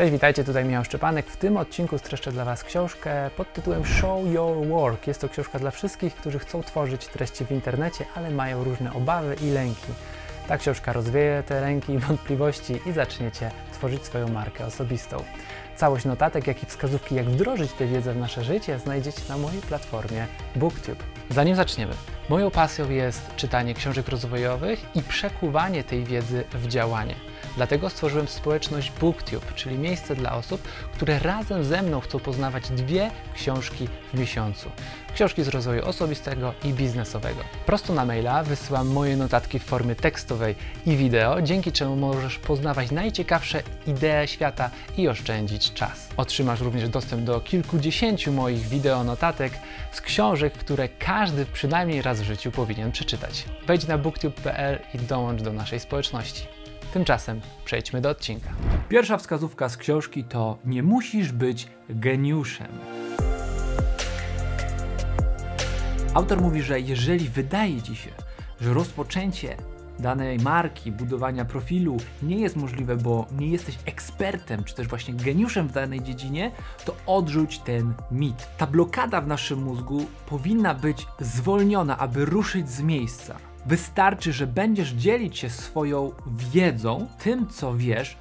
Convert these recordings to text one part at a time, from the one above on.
Cześć, witajcie, tutaj Michał Szczepanek. W tym odcinku streszczę dla Was książkę pod tytułem Show Your Work. Jest to książka dla wszystkich, którzy chcą tworzyć treści w internecie, ale mają różne obawy i lęki. Ta książka rozwieje te lęki i wątpliwości i zaczniecie tworzyć swoją markę osobistą. Całość notatek, jak i wskazówki, jak wdrożyć tę wiedzę w nasze życie, znajdziecie na mojej platformie BookTube. Zanim zaczniemy, moją pasją jest czytanie książek rozwojowych i przekuwanie tej wiedzy w działanie. Dlatego stworzyłem społeczność BookTube, czyli miejsce dla osób, które razem ze mną chcą poznawać dwie książki w miesiącu. Książki z rozwoju osobistego i biznesowego. Prosto na maila wysyłam moje notatki w formie tekstowej i wideo, dzięki czemu możesz poznawać najciekawsze idee świata i oszczędzić czas. Otrzymasz również dostęp do kilkudziesięciu moich wideo notatek z książek, które każdy przynajmniej raz w życiu powinien przeczytać. Wejdź na booktube.pl i dołącz do naszej społeczności. Tymczasem przejdźmy do odcinka. Pierwsza wskazówka z książki to nie musisz być geniuszem. Autor mówi, że jeżeli wydaje ci się, że rozpoczęcie danej marki, budowania profilu nie jest możliwe, bo nie jesteś ekspertem, czy też właśnie geniuszem w danej dziedzinie, to odrzuć ten mit. Ta blokada w naszym mózgu powinna być zwolniona, aby ruszyć z miejsca. Wystarczy, że będziesz dzielić się swoją wiedzą, tym co wiesz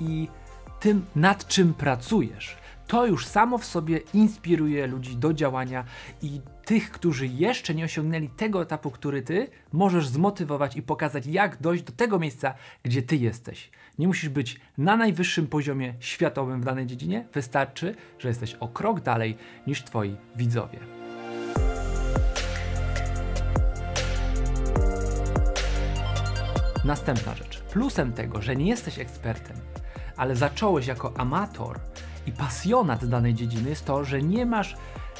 i tym nad czym pracujesz. To już samo w sobie inspiruje ludzi do działania i tych, którzy jeszcze nie osiągnęli tego etapu, który ty, możesz zmotywować i pokazać, jak dojść do tego miejsca, gdzie ty jesteś. Nie musisz być na najwyższym poziomie światowym w danej dziedzinie, wystarczy, że jesteś o krok dalej niż twoi widzowie. Następna rzecz. Plusem tego, że nie jesteś ekspertem, ale zacząłeś jako amator i pasjonat danej dziedziny, jest to, że nie masz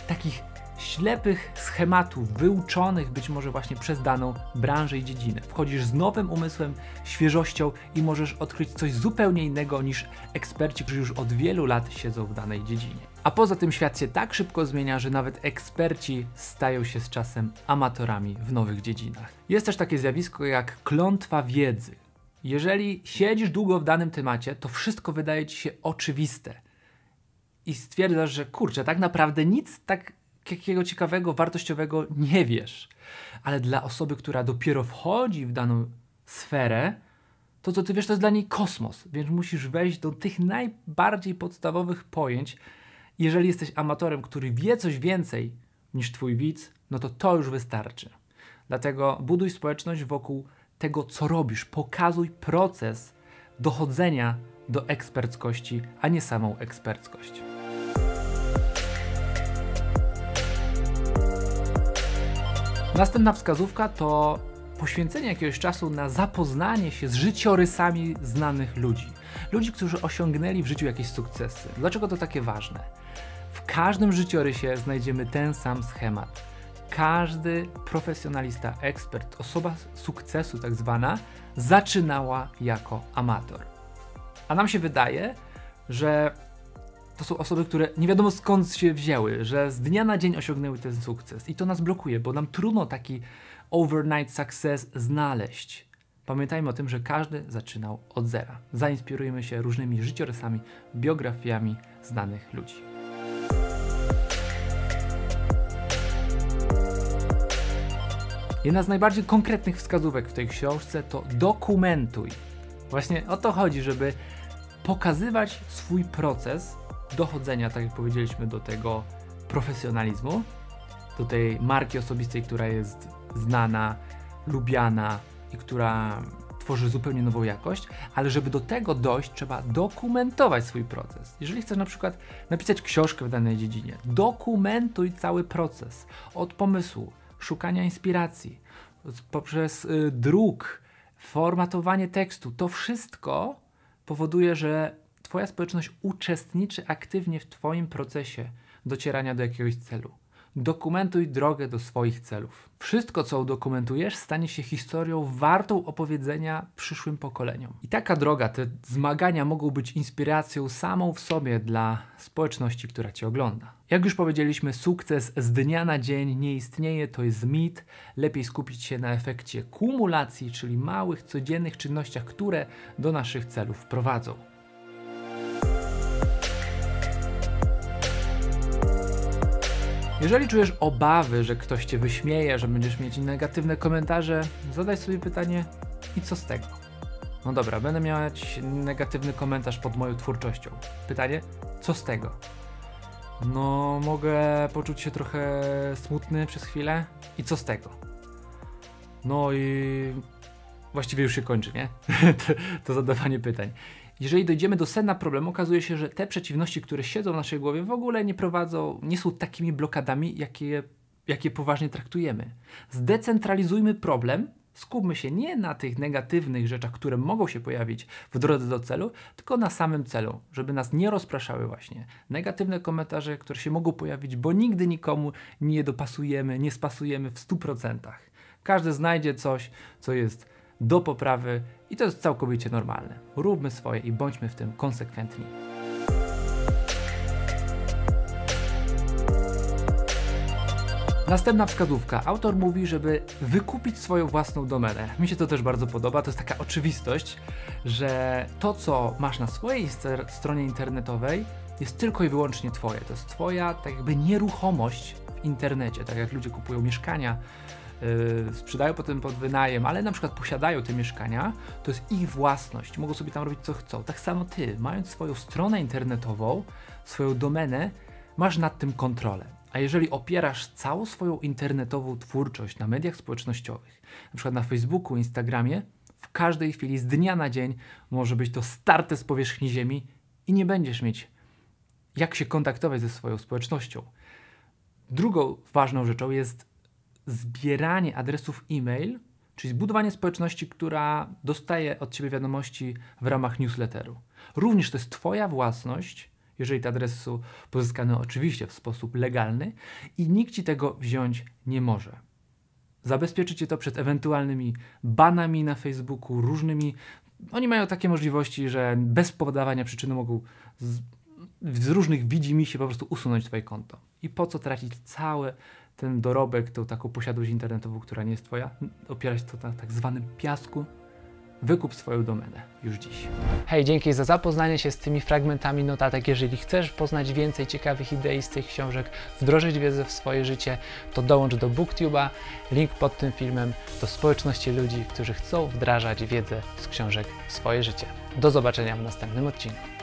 takich ślepych schematów wyuczonych być może właśnie przez daną branżę i dziedzinę. Wchodzisz z nowym umysłem, świeżością i możesz odkryć coś zupełnie innego niż eksperci, którzy już od wielu lat siedzą w danej dziedzinie. A poza tym świat się tak szybko zmienia, że nawet eksperci stają się z czasem amatorami w nowych dziedzinach. Jest też takie zjawisko jak klątwa wiedzy. Jeżeli siedzisz długo w danym temacie, to wszystko wydaje ci się oczywiste. I stwierdzasz, że kurczę, tak naprawdę nic tak jakiego ciekawego, wartościowego nie wiesz. Ale dla osoby, która dopiero wchodzi w daną sferę, to co ty wiesz, to jest dla niej kosmos, więc musisz wejść do tych najbardziej podstawowych pojęć. Jeżeli jesteś amatorem, który wie coś więcej niż twój widz, no to to już wystarczy. Dlatego buduj społeczność wokół tego, co robisz. Pokazuj proces dochodzenia do eksperckości, a nie samą eksperckość. Następna wskazówka to poświęcenie jakiegoś czasu na zapoznanie się z życiorysami znanych ludzi. Ludzi, którzy osiągnęli w życiu jakieś sukcesy. Dlaczego to takie ważne? W każdym życiorysie znajdziemy ten sam schemat. Każdy profesjonalista, ekspert, osoba sukcesu tak zwana, zaczynała jako amator. A nam się wydaje, że to są osoby, które nie wiadomo skąd się wzięły, że z dnia na dzień osiągnęły ten sukces. I to nas blokuje, bo nam trudno taki overnight success znaleźć. Pamiętajmy o tym, że każdy zaczynał od zera. Zainspirujemy się różnymi życiorysami, biografiami znanych ludzi. Jedna z najbardziej konkretnych wskazówek w tej książce to dokumentuj. Właśnie o to chodzi, żeby pokazywać swój proces dochodzenia, tak jak powiedzieliśmy, do tego profesjonalizmu, do tej marki osobistej, która jest znana, lubiana i która tworzy zupełnie nową jakość, ale żeby do tego dojść, trzeba dokumentować swój proces. Jeżeli chcesz na przykład napisać książkę w danej dziedzinie, dokumentuj cały proces od pomysłu, szukania inspiracji, poprzez y, druk, formatowanie tekstu. To wszystko powoduje, że Twoja społeczność uczestniczy aktywnie w Twoim procesie docierania do jakiegoś celu. Dokumentuj drogę do swoich celów. Wszystko, co udokumentujesz, stanie się historią wartą opowiedzenia przyszłym pokoleniom. I taka droga, te zmagania mogą być inspiracją samą w sobie dla społeczności, która Cię ogląda. Jak już powiedzieliśmy, sukces z dnia na dzień nie istnieje, to jest mit. Lepiej skupić się na efekcie kumulacji, czyli małych, codziennych czynnościach, które do naszych celów prowadzą. Jeżeli czujesz obawy, że ktoś cię wyśmieje, że będziesz mieć negatywne komentarze, zadaj sobie pytanie: i co z tego? No dobra, będę mieć negatywny komentarz pod moją twórczością. Pytanie: co z tego? No, mogę poczuć się trochę smutny przez chwilę. I co z tego? No i właściwie już się kończy, nie? to, to zadawanie pytań. Jeżeli dojdziemy do sedna problemu, okazuje się, że te przeciwności, które siedzą w naszej głowie, w ogóle nie prowadzą, nie są takimi blokadami, jakie, jakie poważnie traktujemy. Zdecentralizujmy problem, skupmy się nie na tych negatywnych rzeczach, które mogą się pojawić w drodze do celu, tylko na samym celu, żeby nas nie rozpraszały właśnie negatywne komentarze, które się mogą pojawić, bo nigdy nikomu nie dopasujemy, nie spasujemy w 100%. Każdy znajdzie coś, co jest do poprawy i to jest całkowicie normalne. Róbmy swoje i bądźmy w tym konsekwentni. Następna wskazówka. Autor mówi, żeby wykupić swoją własną domenę. Mi się to też bardzo podoba. To jest taka oczywistość, że to, co masz na swojej stronie internetowej, jest tylko i wyłącznie Twoje. To jest Twoja, tak jakby, nieruchomość w internecie. Tak jak ludzie kupują mieszkania, sprzedają potem pod wynajem, ale na przykład posiadają te mieszkania, to jest ich własność. Mogą sobie tam robić co chcą. Tak samo Ty, mając swoją stronę internetową, swoją domenę, masz nad tym kontrolę. A jeżeli opierasz całą swoją internetową twórczość na mediach społecznościowych, na przykład na Facebooku, Instagramie, w każdej chwili z dnia na dzień może być to starte z powierzchni Ziemi i nie będziesz mieć jak się kontaktować ze swoją społecznością. Drugą ważną rzeczą jest zbieranie adresów e-mail, czyli zbudowanie społeczności, która dostaje od ciebie wiadomości w ramach newsletteru. Również to jest Twoja własność jeżeli te adresy są pozyskane oczywiście w sposób legalny i nikt ci tego wziąć nie może. Zabezpieczycie to przed ewentualnymi banami na Facebooku, różnymi. Oni mają takie możliwości, że bez podawania przyczyny mogą z, z różnych widzi się po prostu usunąć Twoje konto. I po co tracić cały ten dorobek, tą taką posiadłość internetową, która nie jest Twoja, opierać to na tak zwanym piasku Wykup swoją domenę już dziś. Hej, dzięki za zapoznanie się z tymi fragmentami notatek. Jeżeli chcesz poznać więcej ciekawych idei z tych książek, wdrożyć wiedzę w swoje życie, to dołącz do BookTube'a. Link pod tym filmem do społeczności ludzi, którzy chcą wdrażać wiedzę z książek w swoje życie. Do zobaczenia w następnym odcinku.